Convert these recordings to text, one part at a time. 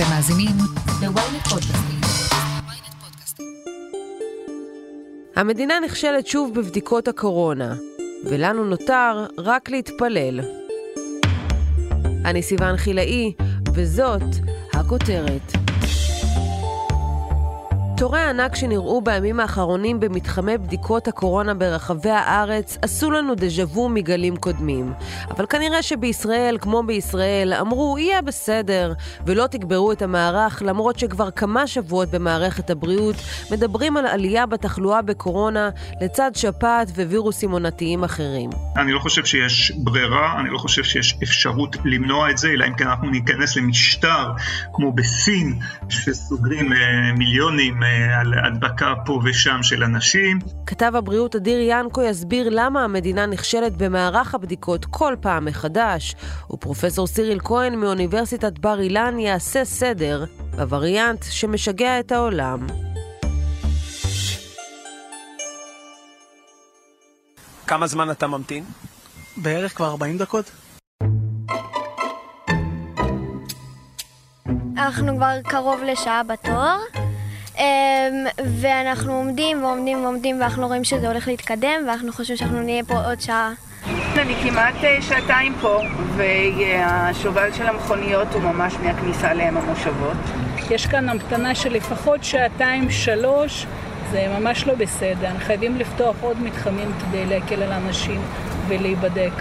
אתם מאזינים ל-ynet פודקאסטים. המדינה נכשלת שוב בבדיקות הקורונה, ולנו נותר רק להתפלל. אני סיוון חילאי, וזאת הכותרת. תורי הענק שנראו בימים האחרונים במתחמי בדיקות הקורונה ברחבי הארץ עשו לנו דז'ה וו מגלים קודמים. אבל כנראה שבישראל, כמו בישראל, אמרו יהיה בסדר, ולא תגברו את המערך, למרות שכבר כמה שבועות במערכת הבריאות מדברים על עלייה בתחלואה בקורונה לצד שפעת ווירוסים עונתיים אחרים. אני לא חושב שיש ברירה, אני לא חושב שיש אפשרות למנוע את זה, אלא אם כן אנחנו ניכנס למשטר כמו בסין, שסוגרים אה, מיליונים אה, על הדבקה פה ושם של אנשים. כתב הבריאות אדיר ינקו יסביר למה המדינה נכשלת במערך הבדיקות כל פעם מחדש, ופרופסור סיריל כהן מאוניברסיטת בר אילן יעשה סדר בווריאנט שמשגע את העולם. כמה זמן אתה ממתין? בערך כבר 40 דקות. אנחנו כבר קרוב לשעה בתור, ואנחנו עומדים ועומדים ועומדים ואנחנו רואים שזה הולך להתקדם ואנחנו חושבים שאנחנו נהיה פה עוד שעה. אני כמעט אה, שעתיים פה, והשובל של המכוניות הוא ממש מהכניסה לאם המושבות. יש כאן המתנה של לפחות שעתיים-שלוש, זה ממש לא בסדר. חייבים לפתוח עוד מתחמים כדי להקל על האנשים ולהיבדק.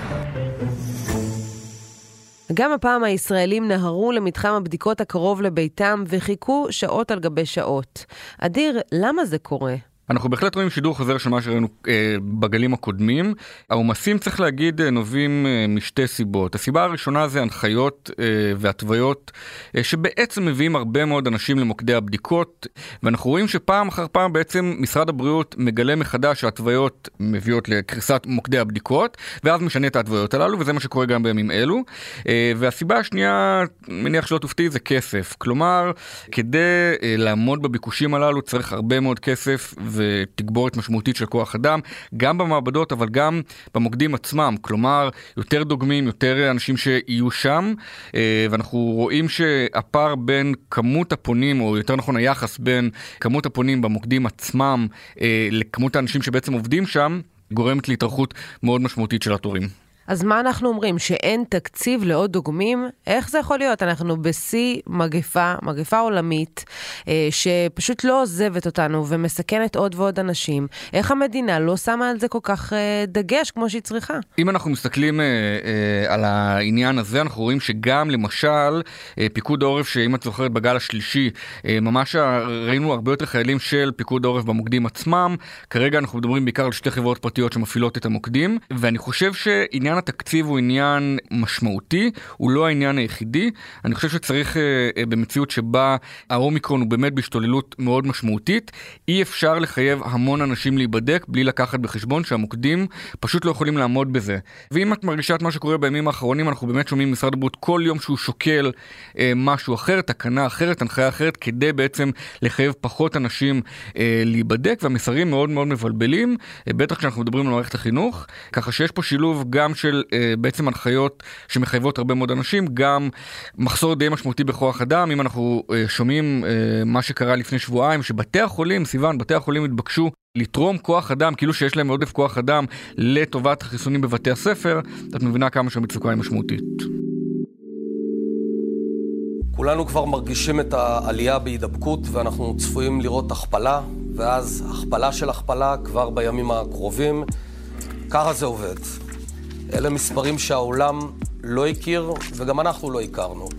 גם הפעם הישראלים נהרו למתחם הבדיקות הקרוב לביתם וחיכו שעות על גבי שעות. אדיר, למה זה קורה? אנחנו בהחלט רואים שידור חוזר של מה שראינו אה, בגלים הקודמים. העומסים צריך להגיד אה, נובעים אה, משתי סיבות. הסיבה הראשונה זה הנחיות אה, והתוויות אה, שבעצם מביאים הרבה מאוד אנשים למוקדי הבדיקות ואנחנו רואים שפעם אחר פעם בעצם משרד הבריאות מגלה מחדש שההתוויות מביאות לקריסת מוקדי הבדיקות ואז משנה את ההתוויות הללו וזה מה שקורה גם בימים אלו. אה, והסיבה השנייה, מניח שלא תופתעי, זה כסף. כלומר, כדי אה, לעמוד בביקושים הללו צריך הרבה מאוד כסף. ותגבורת משמעותית של כוח אדם, גם במעבדות אבל גם במוקדים עצמם, כלומר יותר דוגמים, יותר אנשים שיהיו שם, אה, ואנחנו רואים שהפער בין כמות הפונים, או יותר נכון היחס בין כמות הפונים במוקדים עצמם אה, לכמות האנשים שבעצם עובדים שם, גורמת להתארכות מאוד משמעותית של התורים. אז מה אנחנו אומרים? שאין תקציב לעוד דוגמים? איך זה יכול להיות? אנחנו בשיא מגפה, מגפה עולמית, אה, שפשוט לא עוזבת אותנו ומסכנת עוד ועוד אנשים. איך המדינה לא שמה על זה כל כך אה, דגש כמו שהיא צריכה? אם אנחנו מסתכלים אה, אה, על העניין הזה, אנחנו רואים שגם למשל אה, פיקוד העורף, שאם את זוכרת בגל השלישי, אה, ממש ראינו הרבה יותר חיילים של פיקוד העורף במוקדים עצמם. כרגע אנחנו מדברים בעיקר על שתי חברות פרטיות שמפעילות את המוקדים, ואני חושב שעניין התקציב הוא עניין משמעותי, הוא לא העניין היחידי. אני חושב שצריך אה, אה, במציאות שבה האומיקרון הוא באמת בהשתוללות מאוד משמעותית, אי אפשר לחייב המון אנשים להיבדק בלי לקחת בחשבון שהמוקדים פשוט לא יכולים לעמוד בזה. ואם את מרגישה את מה שקורה בימים האחרונים, אנחנו באמת שומעים ממשרד הבריאות כל יום שהוא שוקל אה, משהו אחר, תקנה אחרת, הנחיה אחרת, כדי בעצם לחייב פחות אנשים אה, להיבדק, והמסרים מאוד מאוד מבלבלים, אה, בטח כשאנחנו מדברים על מערכת החינוך, ככה שיש פה שילוב גם של של uh, בעצם הנחיות שמחייבות הרבה מאוד אנשים, גם מחסור די משמעותי בכוח אדם, אם אנחנו uh, שומעים uh, מה שקרה לפני שבועיים, שבתי החולים, סיוון, בתי החולים התבקשו לתרום כוח אדם, כאילו שיש להם עודף כוח אדם לטובת החיסונים בבתי הספר, את מבינה כמה שהמצוקה היא משמעותית. כולנו כבר מרגישים את העלייה בהידבקות ואנחנו צפויים לראות הכפלה, ואז הכפלה של הכפלה כבר בימים הקרובים. ככה זה עובד. אלה מספרים שהעולם לא הכיר וגם אנחנו לא הכרנו.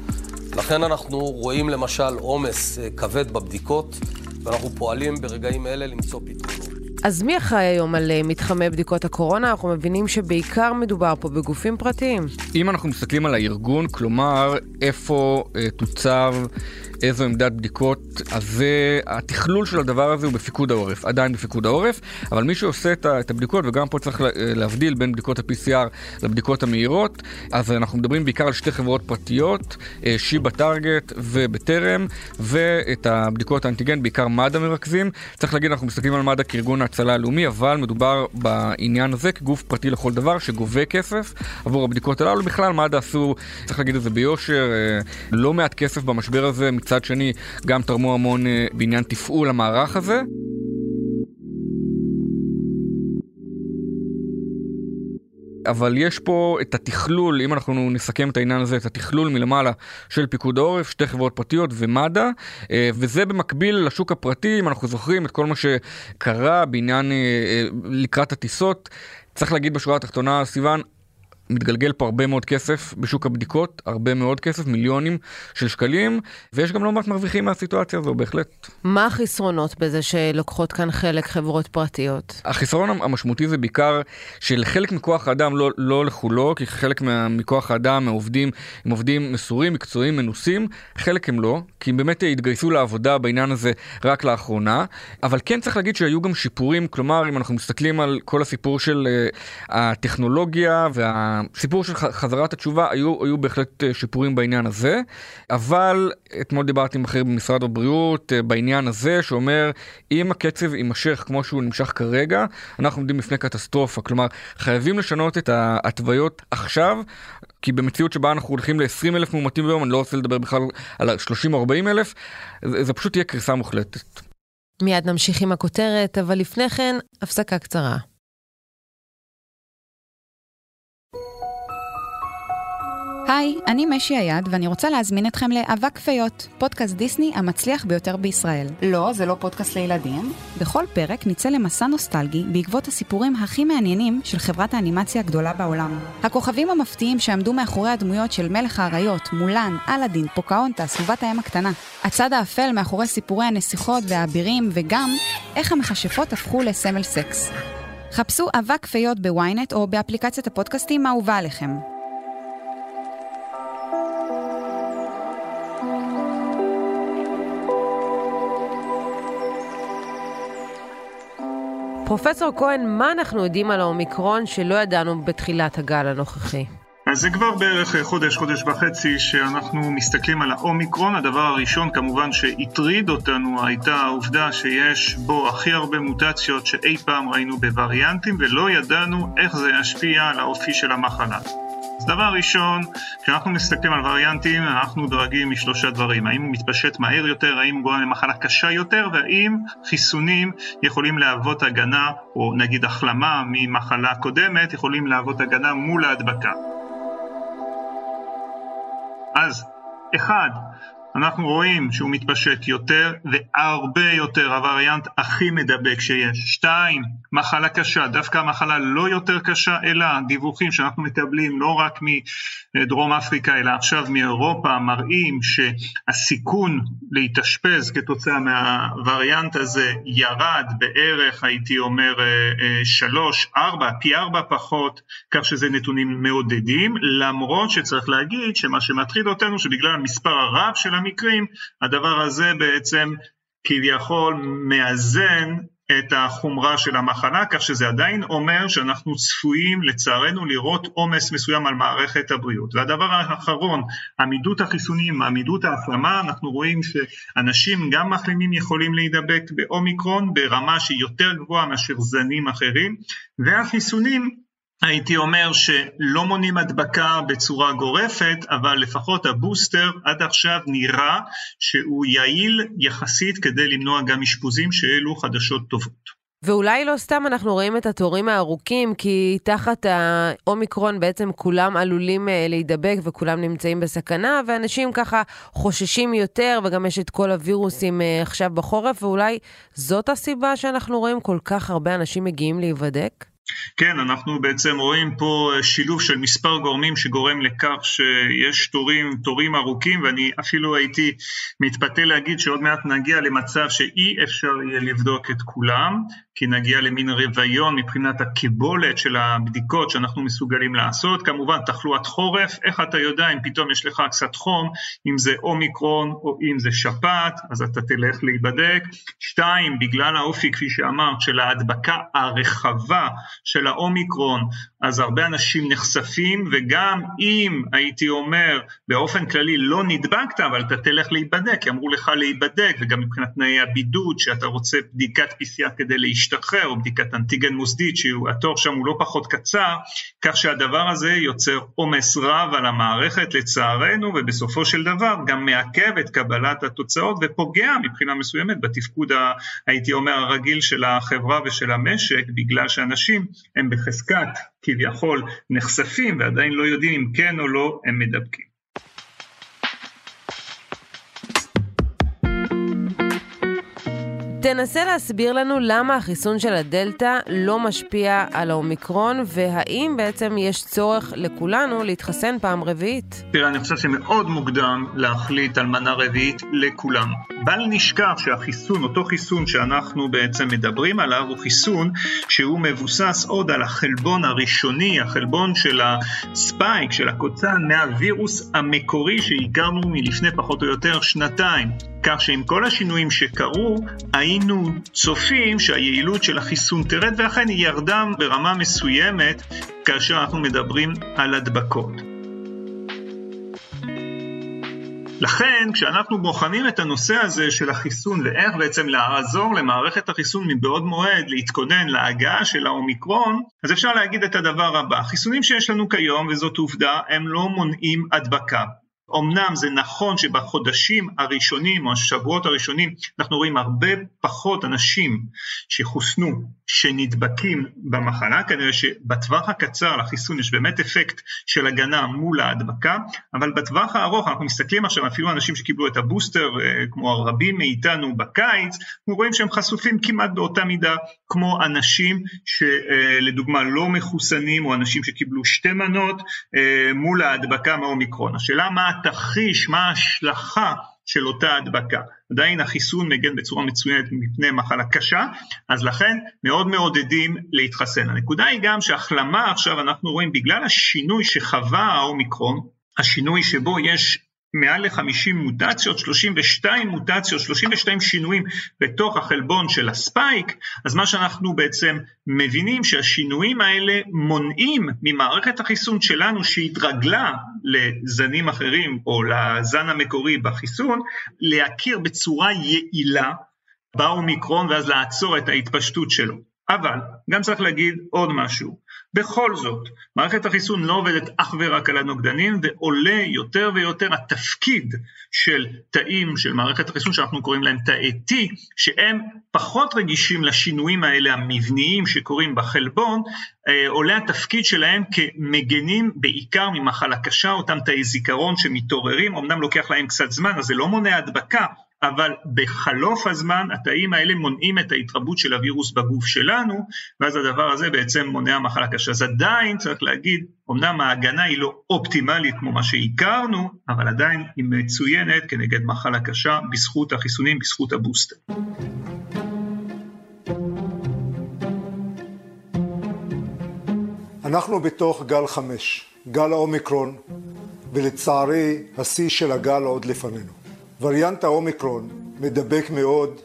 לכן אנחנו רואים למשל עומס אה, כבד בבדיקות, ואנחנו פועלים ברגעים אלה למצוא פתרונות. אז מי אחראי היום על אה, מתחמי בדיקות הקורונה? אנחנו מבינים שבעיקר מדובר פה בגופים פרטיים. אם אנחנו מסתכלים על הארגון, כלומר איפה אה, תוצב איזו עמדת בדיקות, אז זה, התכלול של הדבר הזה הוא בפיקוד העורף, עדיין בפיקוד העורף, אבל מי שעושה את הבדיקות, וגם פה צריך להבדיל בין בדיקות ה-PCR לבדיקות המהירות, אז אנחנו מדברים בעיקר על שתי חברות פרטיות, אה, שיבא טארגט ובטרם, ואת הבדיקות האנטיגן בעיקר מד"א מרכזים. צריך להגיד, אנחנו מסתכלים על מד"א כארגון ההצלה הלאומי, אבל מדובר בעניין הזה כגוף פרטי לכל דבר שגובה כסף עבור הבדיקות הללו. בכלל, מד"א עשו, צריך להגיד את זה ביושר, לא מעט כסף במשבר הזה, מצד שני גם תרמו המון בעניין תפעול המערך הזה. אבל יש פה את התכלול, אם אנחנו נסכם את העניין הזה, את התכלול מלמעלה של פיקוד העורף, שתי חברות פרטיות ומד"א, אה, וזה במקביל לשוק הפרטי, אם אנחנו זוכרים את כל מה שקרה בעניין אה, אה, לקראת הטיסות. צריך להגיד בשורה התחתונה, סיוון, מתגלגל פה הרבה מאוד כסף בשוק הבדיקות, הרבה מאוד כסף, מיליונים של שקלים, ויש גם לא מעט מרוויחים מהסיטואציה הזו, בהחלט. מה החסרונות בזה שלוקחות כאן חלק חברות פרטיות? החסרון המשמעותי זה בעיקר שלחלק מכוח האדם, לא, לא לכולו, כי חלק מכוח האדם, העובדים, הם עובדים מסורים, מקצועיים, מנוסים, חלק הם לא, כי הם באמת התגייסו לעבודה בעניין הזה רק לאחרונה, אבל כן צריך להגיד שהיו גם שיפורים, כלומר, אם אנחנו מסתכלים על כל הסיפור של uh, הטכנולוגיה וה... הסיפור של חזרת התשובה היו, היו בהחלט אה, שיפורים בעניין הזה, אבל אתמול דיברתי עם אחר במשרד הבריאות אה, בעניין הזה, שאומר אם הקצב יימשך כמו שהוא נמשך כרגע, אנחנו עומדים בפני קטסטרופה. כלומר, חייבים לשנות את ההתוויות עכשיו. כי במציאות שבה אנחנו הולכים ל-20 אלף מאומתים ביום, אני לא רוצה לדבר בכלל על 30 או 40 אלף, זה, זה פשוט יהיה קריסה מוחלטת. מיד נמשיך עם הכותרת, אבל לפני כן, הפסקה קצרה. היי, אני משי היד, ואני רוצה להזמין אתכם לאבק פיות, פודקאסט דיסני המצליח ביותר בישראל. לא, זה לא פודקאסט לילדים. בכל פרק נצא למסע נוסטלגי בעקבות הסיפורים הכי מעניינים של חברת האנימציה הגדולה בעולם. הכוכבים המפתיעים שעמדו מאחורי הדמויות של מלך האריות, מולן, אלאדין, פוקאונטה, סביבת הים הקטנה. הצד האפל מאחורי סיפורי הנסיכות והאבירים, וגם איך המכשפות הפכו לסמל סקס. חפשו אבק פיות בוויינט או באפליקציית הפודקאסטים האהובה עליכם. פרופסור כהן, מה אנחנו יודעים על האומיקרון שלא ידענו בתחילת הגל הנוכחי? אז זה כבר בערך חודש, חודש וחצי שאנחנו מסתכלים על האומיקרון. הדבר הראשון כמובן שהטריד אותנו הייתה העובדה שיש בו הכי הרבה מוטציות שאי פעם ראינו בווריאנטים ולא ידענו איך זה ישפיע על האופי של המחלה. אז דבר ראשון, כשאנחנו מסתכלים על וריאנטים, אנחנו דואגים משלושה דברים. האם הוא מתפשט מהר יותר, האם הוא גורם למחלה קשה יותר, והאם חיסונים יכולים להוות הגנה, או נגיד החלמה ממחלה קודמת, יכולים להוות הגנה מול ההדבקה. אז, אחד, אנחנו רואים שהוא מתפשט יותר והרבה יותר, הווריאנט הכי מדבק שיש. שתיים, מחלה קשה, דווקא המחלה לא יותר קשה, אלא דיווחים שאנחנו מקבלים לא רק מדרום אפריקה, אלא עכשיו מאירופה, מראים שהסיכון להתאשפז כתוצאה מהווריאנט הזה ירד בערך, הייתי אומר, אה, אה, שלוש, ארבע, פי ארבע פחות, כך שזה נתונים מעודדים, למרות שצריך להגיד שמה שמטריד אותנו שבגלל המספר הרב של המקרים, הדבר הזה בעצם כביכול מאזן את החומרה של המחלה, כך שזה עדיין אומר שאנחנו צפויים לצערנו לראות עומס מסוים על מערכת הבריאות. והדבר האחרון, עמידות החיסונים, עמידות ההחלמה, אנחנו רואים שאנשים גם מחלימים יכולים להידבק באומיקרון ברמה שהיא יותר גבוהה מאשר זנים אחרים, והחיסונים הייתי אומר שלא מונים הדבקה בצורה גורפת, אבל לפחות הבוסטר עד עכשיו נראה שהוא יעיל יחסית כדי למנוע גם אשפוזים שאלו חדשות טובות. ואולי לא סתם אנחנו רואים את התורים הארוכים, כי תחת האומיקרון בעצם כולם עלולים אה, להידבק וכולם נמצאים בסכנה, ואנשים ככה חוששים יותר, וגם יש את כל הווירוסים אה, עכשיו בחורף, ואולי זאת הסיבה שאנחנו רואים כל כך הרבה אנשים מגיעים להיבדק? כן, אנחנו בעצם רואים פה שילוב של מספר גורמים שגורם לכך שיש תורים, תורים ארוכים, ואני אפילו הייתי מתפתה להגיד שעוד מעט נגיע למצב שאי אפשר יהיה לבדוק את כולם, כי נגיע למין רוויון מבחינת הקיבולת של הבדיקות שאנחנו מסוגלים לעשות. כמובן, תחלואת חורף, איך אתה יודע אם פתאום יש לך קצת חום, אם זה אומיקרון או אם זה שפעת, אז אתה תלך להיבדק. שתיים, בגלל האופי, כפי שאמרת, של ההדבקה הרחבה של האומיקרון, אז הרבה אנשים נחשפים, וגם אם, הייתי אומר, באופן כללי לא נדבקת, אבל אתה תלך להיבדק, כי אמרו לך להיבדק, וגם מבחינת תנאי הבידוד, שאתה רוצה בדיקת PCR כדי להשתתף. להשתחרר, או בדיקת אנטיגן מוסדית, שהתור שם הוא לא פחות קצר, כך שהדבר הזה יוצר עומס רב על המערכת לצערנו, ובסופו של דבר גם מעכב את קבלת התוצאות ופוגע מבחינה מסוימת בתפקוד, הייתי אומר, הרגיל של החברה ושל המשק, בגלל שאנשים הם בחזקת כביכול נחשפים ועדיין לא יודעים אם כן או לא הם מדבקים. תנסה להסביר לנו למה החיסון של הדלתא לא משפיע על האומיקרון, והאם בעצם יש צורך לכולנו להתחסן פעם רביעית? תראה, אני חושב שמאוד מוקדם להחליט על מנה רביעית לכולם. בל נשכח שהחיסון, אותו חיסון שאנחנו בעצם מדברים עליו, הוא חיסון שהוא מבוסס עוד על החלבון הראשוני, החלבון של הספייק, של הקוצן, מהווירוס המקורי שהכרנו מלפני פחות או יותר שנתיים. כך שעם כל השינויים שקרו, היינו צופים שהיעילות של החיסון תרד, ואכן היא ירדה ברמה מסוימת כאשר אנחנו מדברים על הדבקות. לכן, כשאנחנו בוחנים את הנושא הזה של החיסון ואיך בעצם לעזור למערכת החיסון מבעוד מועד להתכונן להגעה של האומיקרון, אז אפשר להגיד את הדבר הבא, החיסונים שיש לנו כיום, וזאת עובדה, הם לא מונעים הדבקה. אמנם זה נכון שבחודשים הראשונים או השבועות הראשונים אנחנו רואים הרבה פחות אנשים שחוסנו שנדבקים במחלה, כנראה שבטווח הקצר לחיסון יש באמת אפקט של הגנה מול ההדבקה, אבל בטווח הארוך אנחנו מסתכלים עכשיו אפילו אנשים שקיבלו את הבוסטר אה, כמו רבים מאיתנו בקיץ, אנחנו רואים שהם חשופים כמעט באותה מידה כמו אנשים שלדוגמה לא מחוסנים או אנשים שקיבלו שתי מנות אה, מול ההדבקה מהאומיקרון. השאלה מה התרחיש, מה ההשלכה של אותה הדבקה. עדיין החיסון מגן בצורה מצוינת מפני מחלה קשה, אז לכן מאוד מעודדים להתחסן. הנקודה היא גם שהחלמה עכשיו אנחנו רואים בגלל השינוי שחווה האומיקרון, השינוי שבו יש מעל ל-50 מוטציות, 32 מוטציות, 32 שינויים בתוך החלבון של הספייק, אז מה שאנחנו בעצם מבינים שהשינויים האלה מונעים ממערכת החיסון שלנו שהתרגלה לזנים אחרים או לזן המקורי בחיסון, להכיר בצורה יעילה באומיקרון ואז לעצור את ההתפשטות שלו. אבל גם צריך להגיד עוד משהו, בכל זאת, מערכת החיסון לא עובדת אך ורק על הנוגדנים ועולה יותר ויותר התפקיד של תאים של מערכת החיסון שאנחנו קוראים להם תאי T, שהם פחות רגישים לשינויים האלה המבניים שקורים בחלבון, אה, עולה התפקיד שלהם כמגנים בעיקר ממחלה קשה, אותם תאי זיכרון שמתעוררים, אמנם לוקח להם קצת זמן אז זה לא מונע הדבקה, אבל בחלוף הזמן התאים האלה מונעים את ההתרבות של הווירוס בגוף שלנו, ואז הדבר הזה בעצם מונע מחלה קשה. אז עדיין צריך להגיד, אמנם ההגנה היא לא אופטימלית כמו מה שהכרנו, אבל עדיין היא מצוינת כנגד מחלה קשה בזכות החיסונים, בזכות הבוסטר. אנחנו בתוך גל חמש, גל האומיקרון, ולצערי השיא של הגל עוד לפנינו. וריאנט האומיקרון מדבק מאוד,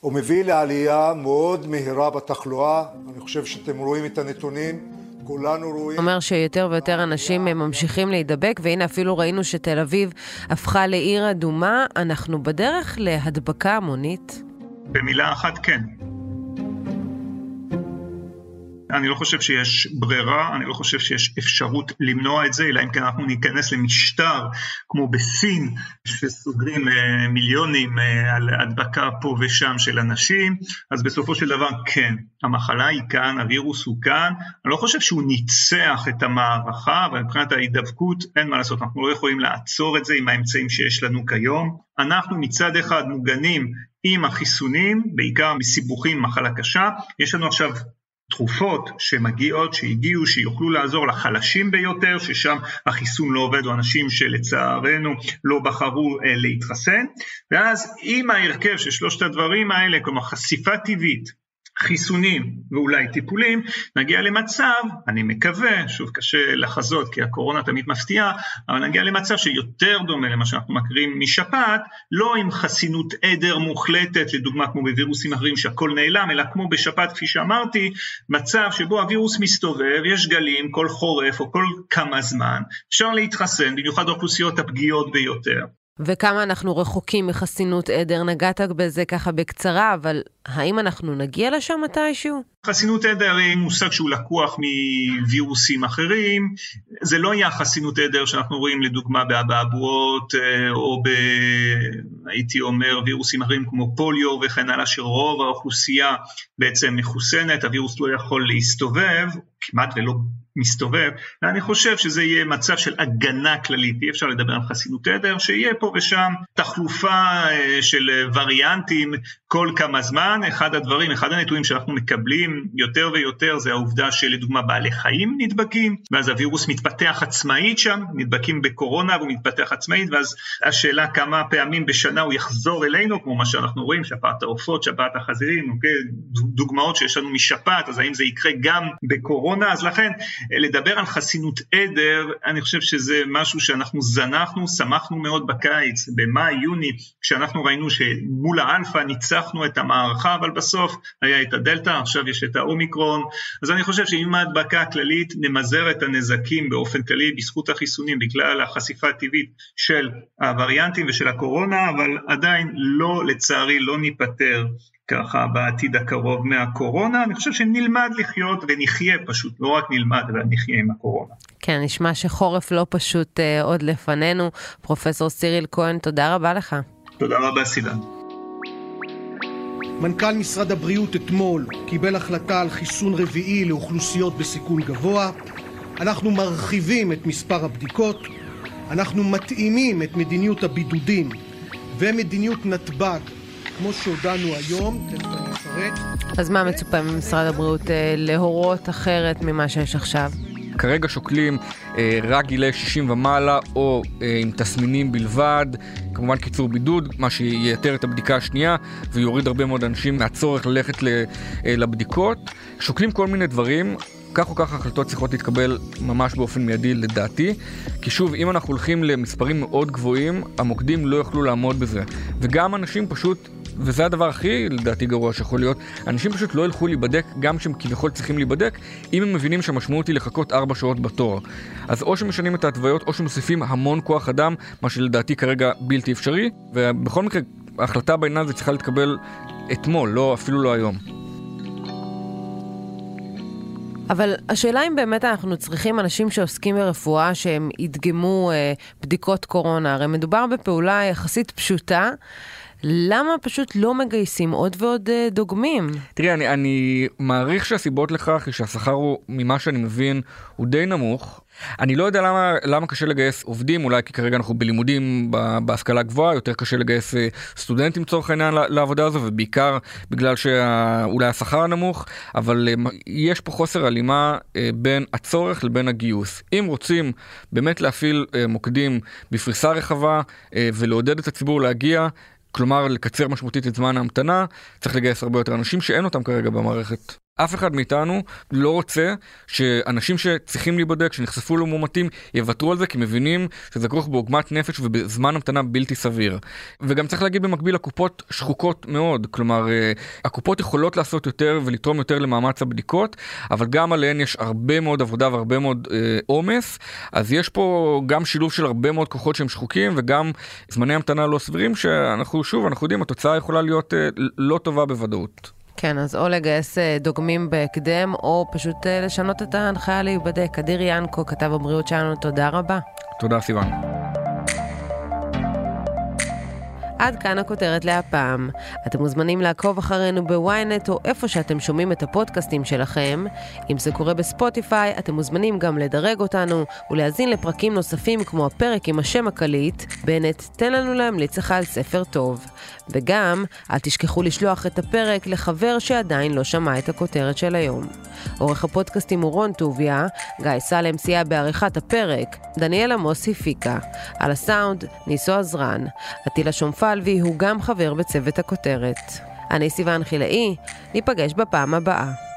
הוא מביא לעלייה מאוד מהירה בתחלואה, אני חושב שאתם רואים את הנתונים, כולנו רואים... אומר שיותר ויותר אנשים ממשיכים להידבק, והנה אפילו ראינו שתל אביב הפכה לעיר אדומה, אנחנו בדרך להדבקה המונית? במילה אחת כן. אני לא חושב שיש ברירה, אני לא חושב שיש אפשרות למנוע את זה, אלא אם כן אנחנו ניכנס למשטר כמו בסין, שסוגרים אה, מיליונים אה, על הדבקה פה ושם של אנשים, אז בסופו של דבר כן, המחלה היא כאן, הווירוס הוא כאן, אני לא חושב שהוא ניצח את המערכה, אבל מבחינת ההידבקות אין מה לעשות, אנחנו לא יכולים לעצור את זה עם האמצעים שיש לנו כיום. אנחנו מצד אחד מוגנים עם החיסונים, בעיקר מסיבוכים, מחלה קשה, יש לנו עכשיו תרופות שמגיעות, שהגיעו, שיוכלו לעזור לחלשים ביותר, ששם החיסון לא עובד, או אנשים שלצערנו לא בחרו אה, להתחסן, ואז עם ההרכב של שלושת הדברים האלה, כלומר חשיפה טבעית, חיסונים ואולי טיפולים, נגיע למצב, אני מקווה, שוב קשה לחזות כי הקורונה תמיד מפתיעה, אבל נגיע למצב שיותר דומה למה שאנחנו מכירים משפעת, לא עם חסינות עדר מוחלטת, לדוגמה כמו בווירוסים אחרים שהכל נעלם, אלא כמו בשפעת כפי שאמרתי, מצב שבו הווירוס מסתובב, יש גלים כל חורף או כל כמה זמן, אפשר להתחסן, במיוחד האוכלוסיות הפגיעות ביותר. וכמה אנחנו רחוקים מחסינות עדר, נגעת בזה ככה בקצרה, אבל האם אנחנו נגיע לשם מתישהו? חסינות עדר היא מושג שהוא לקוח מווירוסים אחרים, זה לא יהיה חסינות עדר שאנחנו רואים לדוגמה באבעבועות אה, או ב... הייתי אומר וירוסים אחרים כמו פוליו וכן הלאה, שרוב האוכלוסייה בעצם מחוסנת, הווירוס לא יכול להסתובב, כמעט ולא מסתובב, ואני חושב שזה יהיה מצב של הגנה כללית, אי אפשר לדבר על חסינות עדר, שיהיה פה ושם תחלופה אה, של וריאנטים כל כמה זמן, אחד הדברים, אחד הנתונים שאנחנו מקבלים יותר ויותר זה העובדה שלדוגמה בעלי חיים נדבקים, ואז הווירוס מתפתח עצמאית שם, נדבקים בקורונה והוא מתפתח עצמאית, ואז השאלה כמה פעמים בשנה הוא יחזור אלינו, כמו מה שאנחנו רואים, שפעת העופות, שפעת החזירים, אוקיי? דוגמאות שיש לנו משפעת, אז האם זה יקרה גם בקורונה? אז לכן לדבר על חסינות עדר, אני חושב שזה משהו שאנחנו זנחנו, שמחנו מאוד בקיץ, במאי-יוני, כשאנחנו ראינו שמול האלפא ניצחנו את המערכה, אבל בסוף היה את הדלתא, עכשיו יש את האומיקרון, אז אני חושב שעם ההדבקה הכללית נמזער את הנזקים באופן כללי בזכות החיסונים, בגלל החשיפה הטבעית של הווריאנטים ושל הקורונה, אבל עדיין לא, לצערי, לא ניפטר ככה בעתיד הקרוב מהקורונה, אני חושב שנלמד לחיות ונחיה פשוט, לא רק נלמד, אלא נחיה עם הקורונה. כן, נשמע שחורף לא פשוט אה, עוד לפנינו. פרופסור סיריל כהן, תודה רבה לך. תודה רבה, סידן. מנכ"ל משרד הבריאות אתמול קיבל החלטה על חיסון רביעי לאוכלוסיות בסיכון גבוה. אנחנו מרחיבים את מספר הבדיקות, אנחנו מתאימים את מדיניות הבידודים ומדיניות נתב"ג כמו שהודענו היום. אז מה מצופה ממשרד הבריאות אה, להורות אחרת ממה שיש עכשיו? כרגע שוקלים אה, רק גילי 60 ומעלה או אה, עם תסמינים בלבד, כמובן קיצור בידוד, מה שייתר את הבדיקה השנייה ויוריד הרבה מאוד אנשים מהצורך ללכת ל, אה, לבדיקות. שוקלים כל מיני דברים, כך או כך החלטות צריכות להתקבל ממש באופן מיידי לדעתי, כי שוב, אם אנחנו הולכים למספרים מאוד גבוהים, המוקדים לא יוכלו לעמוד בזה. וגם אנשים פשוט וזה הדבר הכי לדעתי גרוע שיכול להיות, אנשים פשוט לא ילכו להיבדק גם כשהם כביכול צריכים להיבדק, אם הם מבינים שהמשמעות היא לחכות 4 שעות בתור. אז או שמשנים את ההתוויות או שמוסיפים המון כוח אדם, מה שלדעתי כרגע בלתי אפשרי, ובכל מקרה ההחלטה בעניין הזה צריכה להתקבל אתמול, לא, אפילו לא היום. אבל השאלה אם באמת אנחנו צריכים אנשים שעוסקים ברפואה שהם ידגמו אה, בדיקות קורונה, הרי מדובר בפעולה יחסית פשוטה. למה פשוט לא מגייסים עוד ועוד אה, דוגמים? תראי, אני, אני מעריך שהסיבות לכך היא שהשכר הוא, ממה שאני מבין, הוא די נמוך. אני לא יודע למה, למה קשה לגייס עובדים, אולי כי כרגע אנחנו בלימודים בהשכלה גבוהה, יותר קשה לגייס אה, סטודנטים לצורך העניין לעבודה הזו, ובעיקר בגלל שאולי השכר הנמוך, אבל אה, יש פה חוסר הלימה בין הצורך לבין הגיוס. אם רוצים באמת להפעיל מוקדים בפריסה רחבה ולעודד את הציבור להגיע, כלומר לקצר משמעותית את זמן ההמתנה, צריך לגייס הרבה יותר אנשים שאין אותם כרגע במערכת. אף אחד מאיתנו לא רוצה שאנשים שצריכים להיבדק, שנחשפו למאומתים, יוותרו על זה כי מבינים שזה כרוך בעוגמת נפש ובזמן המתנה בלתי סביר. וגם צריך להגיד במקביל, הקופות שחוקות מאוד, כלומר, אה, הקופות יכולות לעשות יותר ולתרום יותר למאמץ הבדיקות, אבל גם עליהן יש הרבה מאוד עבודה והרבה מאוד אה, עומס, אה, אז יש פה גם שילוב של הרבה מאוד כוחות שהם שחוקים וגם זמני המתנה לא סבירים, שאנחנו, שוב, אנחנו יודעים, התוצאה יכולה להיות אה, לא טובה בוודאות. כן, אז או לגייס אה, דוגמים בהקדם, או פשוט אה, לשנות את ההנחיה להיבדק. אדיר ינקו, כתב הבריאות שלנו, תודה רבה. תודה, סיוון. עד כאן הכותרת להפעם. אתם מוזמנים לעקוב אחרינו בוויינט או איפה שאתם שומעים את הפודקאסטים שלכם. אם זה קורה בספוטיפיי, אתם מוזמנים גם לדרג אותנו ולהאזין לפרקים נוספים כמו הפרק עם השם הקליט, בנט, תן לנו להמליץ לך על ספר טוב. וגם, אל תשכחו לשלוח את הפרק לחבר שעדיין לא שמע את הכותרת של היום. עורך הפודקאסטים הוא רון טוביה, גיא סלם סייע בעריכת הפרק, דניאל עמוס הפיקה. על הסאונד, ניסו עזרן. עטילה שומפלבי הוא גם חבר בצוות הכותרת. אני סיוון חילאי, ניפגש בפעם הבאה.